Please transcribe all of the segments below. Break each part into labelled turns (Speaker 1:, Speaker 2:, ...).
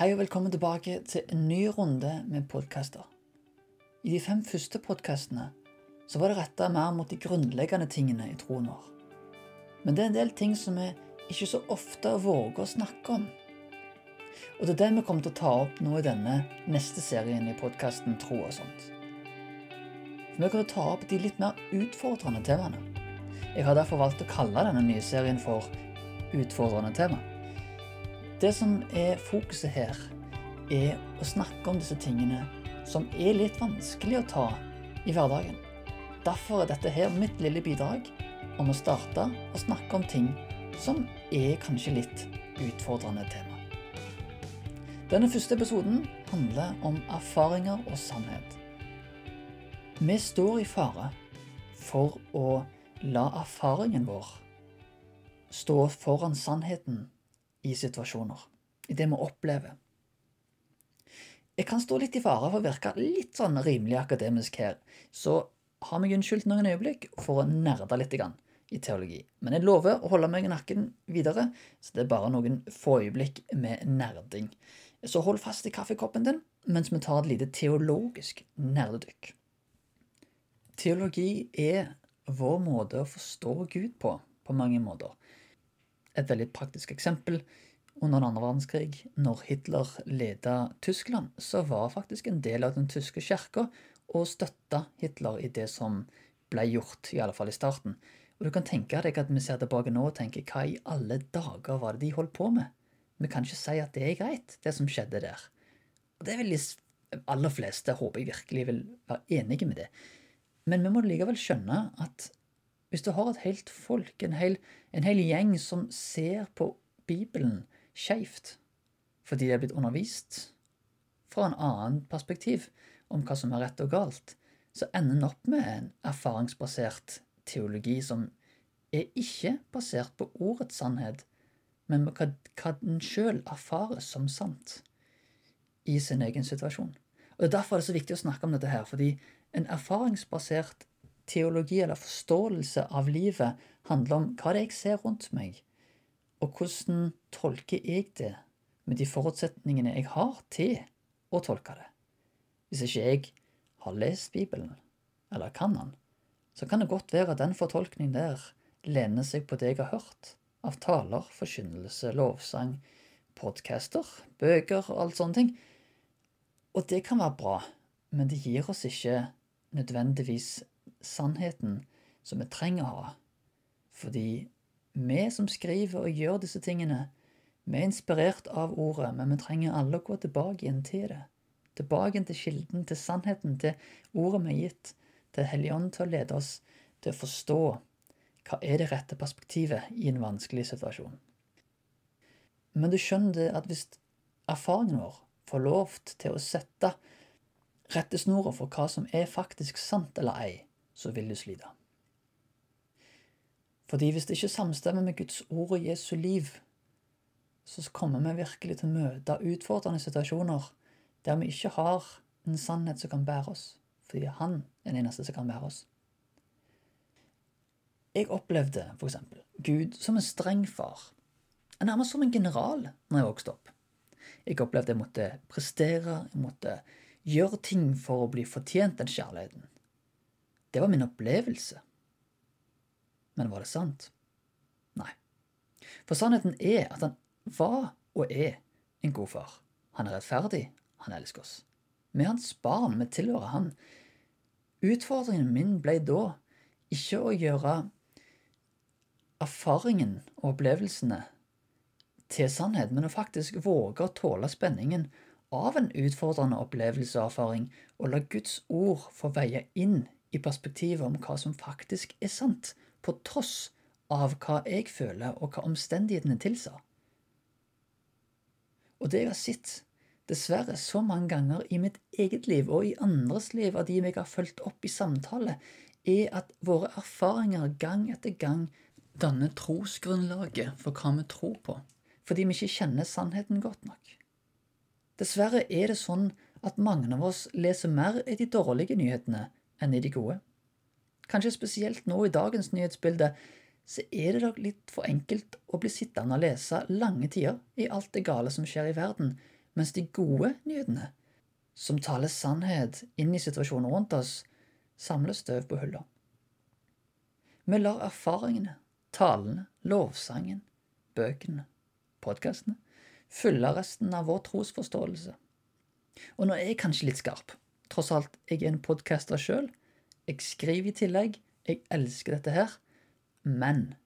Speaker 1: Hei og velkommen tilbake til en ny runde med podkaster. I de fem første podkastene så var det retta mer mot de grunnleggende tingene i troen vår. Men det er en del ting som vi ikke så ofte våger å snakke om. Og det er det vi kommer til å ta opp nå i denne neste serien i podkasten Tro og sånt. For vi kommer til å ta opp de litt mer utfordrende temaene. Jeg har derfor valgt å kalle denne nye serien for Utfordrende tema. Det som er fokuset her, er å snakke om disse tingene som er litt vanskelig å ta i hverdagen. Derfor er dette her mitt lille bidrag om å starte å snakke om ting som er kanskje litt utfordrende tema. Denne første episoden handler om erfaringer og sannhet. Vi står i fare for å la erfaringen vår stå foran sannheten i situasjoner, i det vi opplever. Jeg kan stå litt i fare for å virke litt sånn rimelig akademisk her, så har meg unnskyldt noen øyeblikk for å nerde litt i teologi. Men jeg lover å holde meg i nakken videre, så det er bare noen få øyeblikk med nerding. Så hold fast i kaffekoppen din mens vi tar et lite teologisk nerdedykk. Teologi er vår måte å forstå Gud på, på mange måter. Et veldig praktisk eksempel under den andre verdenskrig, når Hitler ledet Tyskland, så var faktisk en del av den tyske kirka å støtte Hitler i det som ble gjort, i alle fall i starten. Og du kan tenke deg at vi ser tilbake nå og tenker hva i alle dager var det de holdt på med? Vi kan ikke si at det er greit, det som skjedde der. Og det vel de aller fleste, håper jeg virkelig, vil være enige med det. Men vi må likevel skjønne at hvis du har et helt folk, en hel, en hel gjeng som ser på Bibelen skeivt fordi de er blitt undervist fra en annen perspektiv om hva som er rett og galt, så ender en opp med en erfaringsbasert teologi som er ikke basert på ordets sannhet, men hva, hva den sjøl erfarer som sant i sin egen situasjon. Og er Derfor er det så viktig å snakke om dette her, fordi en erfaringsbasert teologi eller forståelse av livet handler om hva det er jeg ser rundt meg, og hvordan tolker jeg det med de forutsetningene jeg har til å tolke det. Hvis ikke jeg har lest Bibelen, eller kan den, så kan det godt være at den fortolkningen der lener seg på det jeg har hørt av taler, forkynnelse, lovsang, podcaster, bøker og alt sånne ting. Og det kan være bra, men det gir oss ikke nødvendigvis sannheten som vi trenger å ha. Fordi vi som skriver og gjør disse tingene, vi er inspirert av ordet, men vi trenger alle å gå tilbake igjen til det. Tilbake igjen til kilden, til sannheten, til ordet vi er gitt, til Helligånden til å lede oss til å forstå hva er det rette perspektivet i en vanskelig situasjon. Men du skjønner det at hvis erfaringen vår får lov til å sette rettesnora for hva som er faktisk sant eller ei, så vil du slite. Fordi hvis det ikke samstemmer med Guds ord og Jesu liv, så kommer vi virkelig til å møte utfordrende situasjoner der vi ikke har en sannhet som kan bære oss, fordi han er den eneste som kan bære oss. Jeg opplevde eksempel Gud som en streng far, nærmest som en general når jeg vokste opp. Jeg opplevde jeg måtte prestere, jeg måtte gjøre ting for å bli fortjent den kjærligheten. Det var min opplevelse. Men var det sant? Nei. For sannheten er at han var og er en god far. Han er rettferdig, han elsker oss. Er hans barn, vi tilhører han. Utfordringen min ble da ikke å gjøre erfaringen og opplevelsene til sannhet, men å faktisk våge å tåle spenningen av en utfordrende opplevelse og erfaring, og la Guds ord få veie inn i perspektivet om hva som faktisk er sant, på tross av hva jeg føler, og hva omstendighetene tilsa. Og det jeg har sett, dessverre, så mange ganger i mitt eget liv og i andres liv av de jeg har fulgt opp i samtale, er at våre erfaringer gang etter gang danner trosgrunnlaget for hva vi tror på, fordi vi ikke kjenner sannheten godt nok. Dessverre er det sånn at mange av oss leser mer i de dårlige nyhetene enn i de gode. Kanskje spesielt nå i dagens nyhetsbilde så er det nok litt for enkelt å bli sittende og lese lange tider i alt det gale som skjer i verden, Mens de gode nyhetene, som taler sannhet inn i situasjonen rundt oss, samler støv på hylla. Vi lar erfaringene, talene, lovsangen, bøkene, podkastene fylle resten av vår trosforståelse. Og nå er jeg kanskje litt skarp. Tross alt, jeg er en podcaster sjøl. Jeg skriver i tillegg. Jeg elsker dette her. Men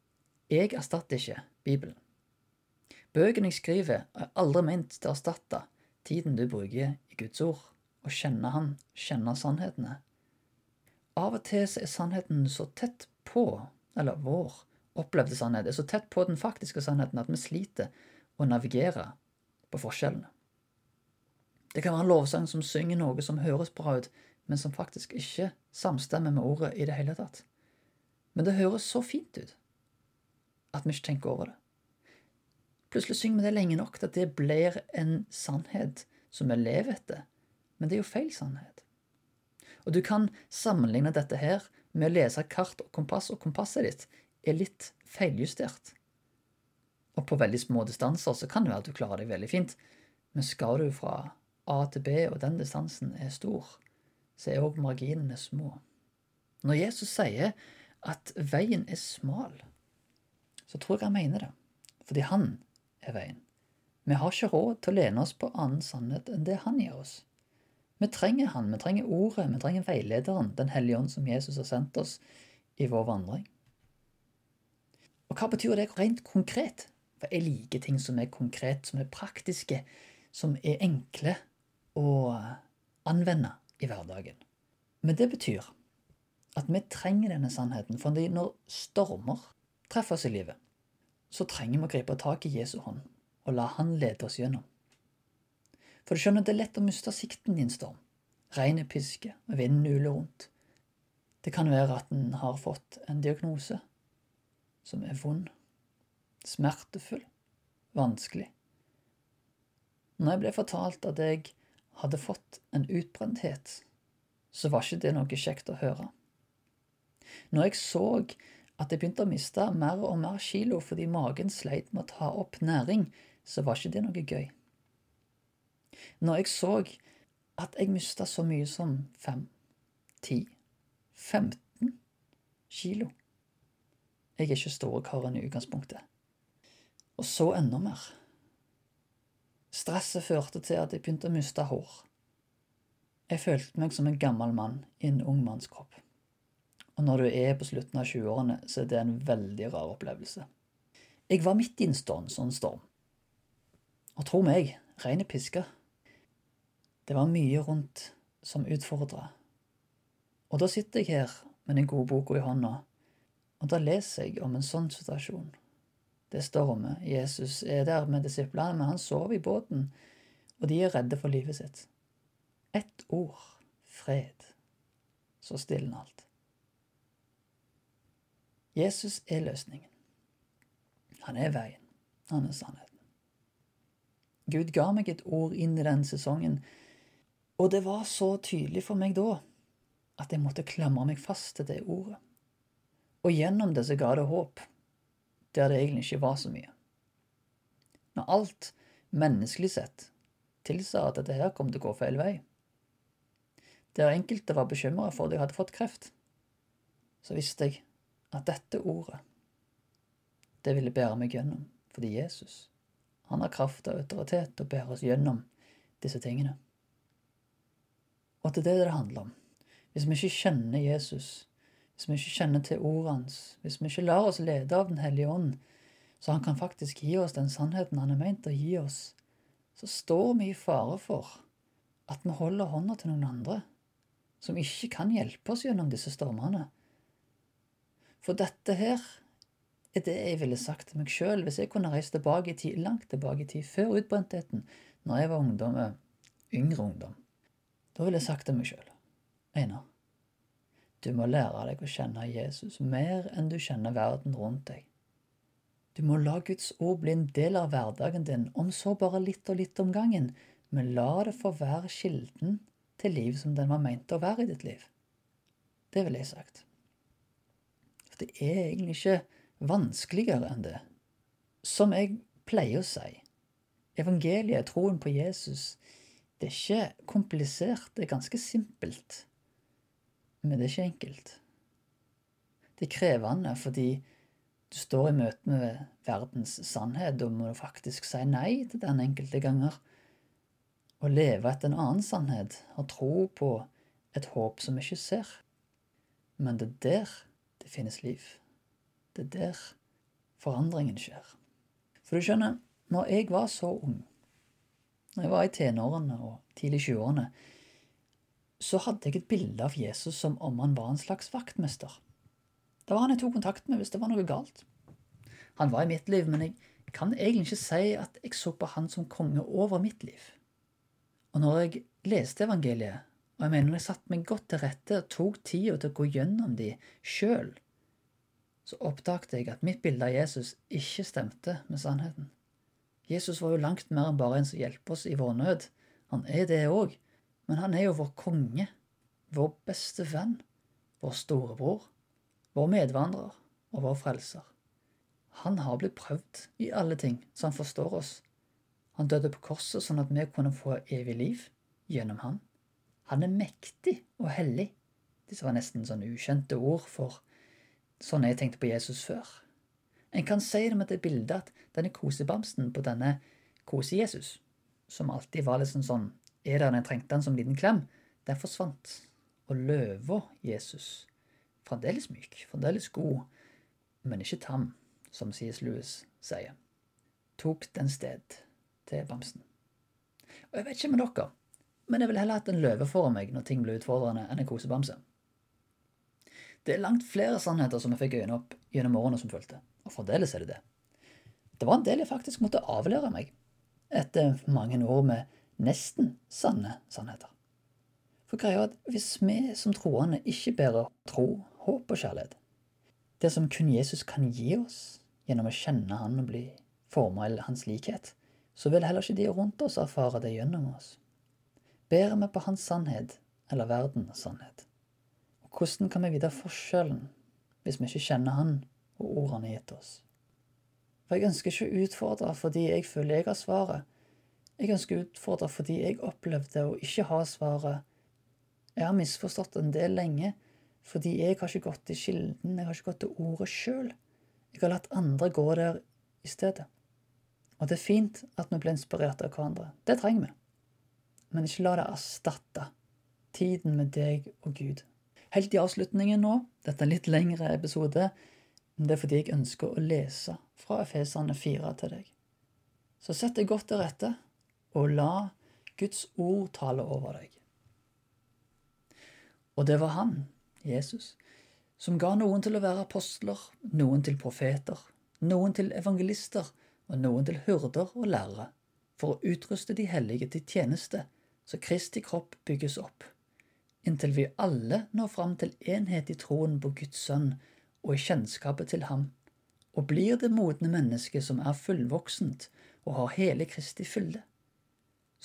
Speaker 1: jeg erstatter ikke Bibelen. Bøkene jeg skriver, er aldri ment til å erstatte tiden du bruker i Guds ord, og kjenne Han, kjenne sannhetene. Av og til er sannheten så tett på, eller vår opplevde sannhet er så tett på den faktiske sannheten at vi sliter å navigere på forskjellene. Det kan være en lovsang som synger noe som høres bra ut, men som faktisk ikke samstemmer med ordet i det hele tatt. Men det høres så fint ut at vi ikke tenker over det. Plutselig synger vi det lenge nok til at det blir en sannhet som vi lever etter, men det er jo feil sannhet. Og du kan sammenligne dette her med å lese kart og kompass, og kompasset ditt er litt feiljustert. Og på veldig små distanser så kan det være at du klarer deg veldig fint, men skal du fra A til B, og den distansen er stor, så er òg marginene små. Når Jesus sier at veien er smal, så tror jeg han mener det, fordi han er veien. Vi har ikke råd til å lene oss på annen sannhet enn det han gir oss. Vi trenger han, vi trenger ordet, vi trenger veilederen, Den hellige ånd som Jesus har sendt oss i vår vandring. Og hva betyr det rent konkret? For jeg liker ting som er konkret, som er praktiske, som er enkle å anvende i hverdagen. Men det betyr at vi trenger denne sannheten, for når stormer treffer oss i livet, så trenger vi å gripe tak i Jesu hånd og la Han lede oss gjennom. For du skjønner, det er lett å miste sikten i en storm. Regnet pisker, vinden uler rundt. Det kan være at en har fått en diagnose som er vond, smertefull, vanskelig. Når jeg ble fortalt at jeg hadde fått en utbrenthet, så var ikke det noe kjekt å høre. Når jeg så at jeg begynte å miste mer og mer kilo fordi magen sleit med å ta opp næring, så var ikke det noe gøy. Når jeg så at jeg mista så mye som fem, ti, 15 kilo Jeg er ikke store karen i utgangspunktet. Og så enda mer. Stresset førte til at jeg begynte å miste hår. Jeg følte meg som en gammel mann i en ung manns kropp. Og når du er på slutten av 20-årene, så er det en veldig rar opplevelse. Jeg var midt i en storm, sånn storm. Og tro meg, reine piska. Det var mye rundt som utfordra. Og da sitter jeg her med den gode boka i hånda, og da leser jeg om en sånn situasjon. Det stormer. Jesus er der med disiplene, men han sover i båten, og de er redde for livet sitt. Ett ord fred, så stilner alt. Jesus er løsningen. Han er veien. Han er sannheten. Gud ga meg et ord inn i den sesongen og det var så tydelig for meg da at jeg måtte klamre meg fast til det ordet. Og gjennom det så ga det håp, der det egentlig ikke var så mye. Når alt menneskelig sett tilsa at dette her kom til å gå feil vei, der enkelte var bekymra for at jeg hadde fått kreft, så visste jeg at dette ordet, det ville bære meg gjennom, fordi Jesus, han har kraft og autoritet til å bære oss gjennom disse tingene. Og det er det det handler om. Hvis vi ikke kjenner Jesus, hvis vi ikke kjenner til ordet hans, hvis vi ikke lar oss lede av Den hellige ånd, så han kan faktisk gi oss den sannheten han er meint å gi oss, så står vi i fare for at vi holder hånda til noen andre som ikke kan hjelpe oss gjennom disse stormene. For dette her er det jeg ville sagt til meg sjøl hvis jeg kunne reist tilbake i tid, langt tilbake i tid, før utbrentheten, når jeg var ungdom, yngre ungdom. Da ville jeg sagt til meg sjøl Einar, du må lære deg å kjenne Jesus mer enn du kjenner verden rundt deg. Du må la Guds ord bli en del av hverdagen din, om så bare litt og litt om gangen, men la det få være kilden til liv som den var meint å være i ditt liv. Det ville jeg sagt. For det er egentlig ikke vanskeligere enn det. Som jeg pleier å si, evangeliet, troen på Jesus, det er ikke komplisert, det er ganske simpelt. Men det er ikke enkelt. Det er krevende fordi du står i møte med verdens sannhet og må faktisk si nei til den enkelte ganger. Å leve etter en annen sannhet, ha tro på et håp som vi ikke ser. Men det er der det finnes liv. Det er der forandringen skjer. For du skjønner, når jeg var så ung, når jeg var i tenårene og tidlig 20-årene, så hadde jeg et bilde av Jesus som om han var en slags vaktmester. Det var han jeg tok kontakt med hvis det var noe galt. Han var i mitt liv, men jeg kan egentlig ikke si at jeg så på han som konge over mitt liv. Og når jeg leste evangeliet, og jeg mener når jeg satte meg godt til rette og tok tida til å gå gjennom de sjøl, så oppdaget jeg at mitt bilde av Jesus ikke stemte med sannheten. Jesus var jo langt mer enn bare en som hjelper oss i vår nød. Han er det òg, men han er jo vår konge, vår beste venn, vår storebror, vår medvandrer og vår frelser. Han har blitt prøvd i alle ting, så han forstår oss. Han døde på korset sånn at vi kunne få evig liv gjennom han. Han er mektig og hellig. Disse var nesten sånn ukjente ord for sånn jeg tenkte på Jesus før. En kan si det med det bildet at denne kosebamsen på denne kose-Jesus, som alltid var liksom sånn er der når en trengte han som liten klem, den forsvant. Og løva Jesus, fremdeles myk, fremdeles god, men ikke tam, som C.S. Lewis sier, tok den sted til bamsen. Og jeg vet ikke med dere, men jeg ville heller hatt en løve foran meg når ting ble utfordrende, enn en kosebamse. Det er langt flere sannheter som jeg fikk øynene opp gjennom årene som fulgte, og fremdeles er det det. Det var en del jeg faktisk måtte avlære meg etter mange år med nesten sanne sannheter. For greia er at hvis vi som troende ikke bærer tro, håp og kjærlighet, det som kun Jesus kan gi oss gjennom å kjenne Han og bli forma i Hans likhet, så vil heller ikke de rundt oss erfare det gjennom oss. Bærer vi på Hans sannhet eller verdens sannhet? Og hvordan kan vi vite forskjellen hvis vi ikke kjenner Han og ordene gitt oss? For jeg ønsker ikke å utfordre fordi jeg føler jeg har svaret. Jeg ønsker å utfordre fordi jeg opplevde å ikke ha svaret. Jeg har misforstått en del lenge fordi jeg har ikke gått til kilden, jeg har ikke gått til ordet sjøl. Jeg har latt andre gå der i stedet. Og det er fint at vi blir inspirert av hverandre. Det trenger vi. Men ikke la det erstatte tiden med deg og Gud. Helt i avslutningen nå, dette er en litt lengre episode, men det er fordi jeg ønsker å lese fra Efesene 4 til deg. Så sett deg godt til rette, og la Guds ord tale over deg. Og det var han, Jesus, som ga noen til å være apostler, noen til profeter, noen til evangelister, og noen til hyrder og lærere, for å utruste de hellige til tjeneste, så Kristi kropp bygges opp, inntil vi alle når fram til enhet i troen på Guds sønn og i kjennskapet til ham, og blir det modne mennesket som er fullvoksent og har hele Kristi fylde.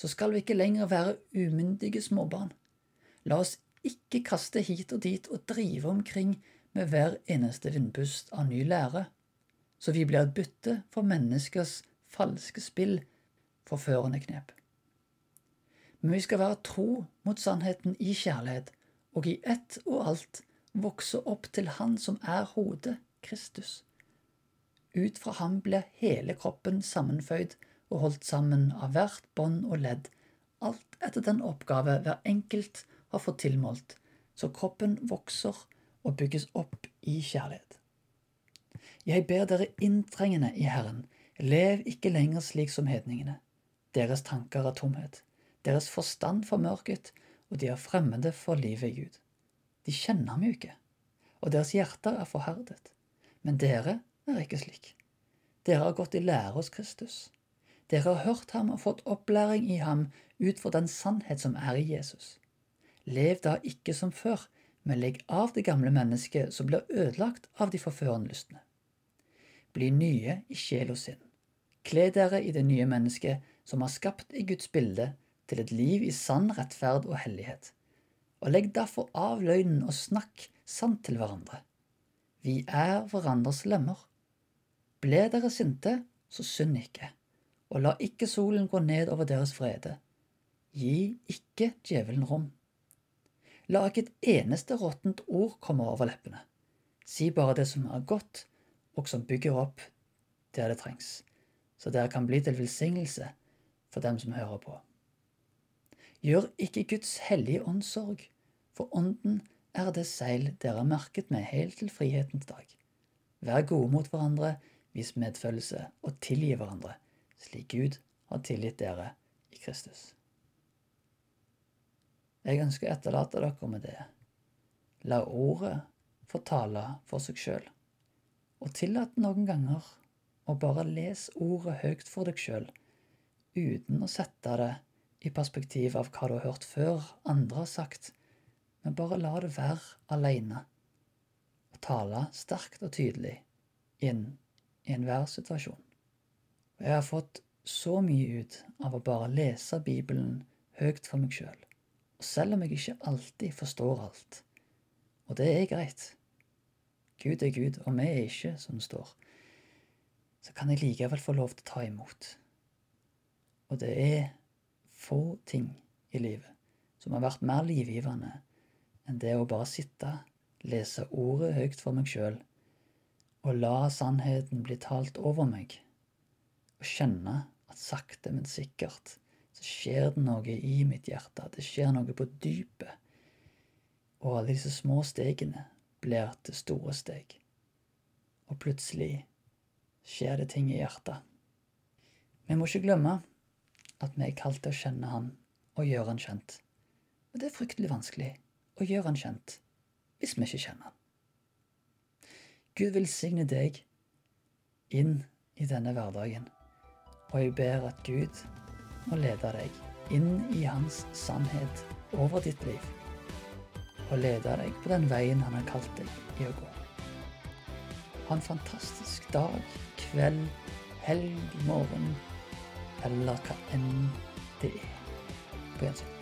Speaker 1: Så skal vi ikke lenger være umyndige småbarn. La oss ikke kaste hit og dit og drive omkring med hver eneste vindpust av ny lære så vi blir et bytte for menneskers falske spill, forførende knep. Men vi skal være tro mot sannheten i kjærlighet, og i ett og alt vokse opp til Han som er hodet, Kristus. Ut fra ham blir hele kroppen sammenføyd og holdt sammen av hvert bånd og ledd, alt etter den oppgave hver enkelt har fått tilmålt, så kroppen vokser og bygges opp i kjærlighet. Jeg ber dere inntrengende i Herren, lev ikke lenger slik som hedningene. Deres tanker er tomhet, deres forstand formørket, og de er fremmede for livet i Gud. De kjenner ham jo ikke, og deres hjerter er forherdet. Men dere er ikke slik. Dere har gått i lære hos Kristus. Dere har hørt ham og fått opplæring i ham ut fra den sannhet som er i Jesus. Lev da ikke som før, men legg av det gamle mennesket som blir ødelagt av de forførende lystne bli nye i sjel og sinn. Kle dere i det nye mennesket som er skapt i Guds bilde, til et liv i sann rettferd og hellighet. Og legg derfor av løgnen og snakk sant til hverandre. Vi er hverandres lemmer. Ble dere sinte, så synd ikke. Og la ikke solen gå ned over deres vrede. Gi ikke djevelen rom. La ikke et eneste råttent ord komme over leppene. Si bare det som er godt, og som bygger opp der det trengs, så dere kan bli til velsignelse for dem som hører på. Gjør ikke Guds hellige ånd sorg, for ånden er det seil dere har merket med helt til frihetens dag. Vær gode mot hverandre, vis medfølelse og tilgi hverandre, slik Gud har tilgitt dere i Kristus. Jeg ønsker å etterlate dere med det. La ordet få tale for seg sjøl, og tillat noen ganger å bare lese ordet høyt for deg sjøl, uten å sette det i perspektiv av hva du har hørt før andre har sagt, men bare la det være aleine og tale sterkt og tydelig inn i enhver situasjon. Og jeg har fått så mye ut av å bare lese Bibelen høyt for meg sjøl, og selv om jeg ikke alltid forstår alt, og det er greit, Gud er Gud, og vi er ikke som det står, så kan jeg likevel få lov til å ta imot. Og det er få ting i livet som har vært mer livgivende enn det å bare sitte, lese ordet høyt for meg sjøl, og la sannheten bli talt over meg, og kjenne at sakte, men sikkert så skjer det noe i mitt hjerte, det skjer noe på dypet, og alle disse små stegene blir til store steg, og plutselig skjer det ting i hjertet. Vi må ikke glemme at vi er kalt til å kjenne Han og gjøre Han kjent, men det er fryktelig vanskelig å gjøre han kjent hvis vi ikke kjenner han. Gud velsigne deg inn i denne hverdagen, og jeg ber at Gud må lede deg inn i hans sannhet over ditt liv, og lede deg på den veien han har kalt deg i å gå. Ha en fantastisk dag, kveld, helg, morgen eller hva enn det er. På gjensyn.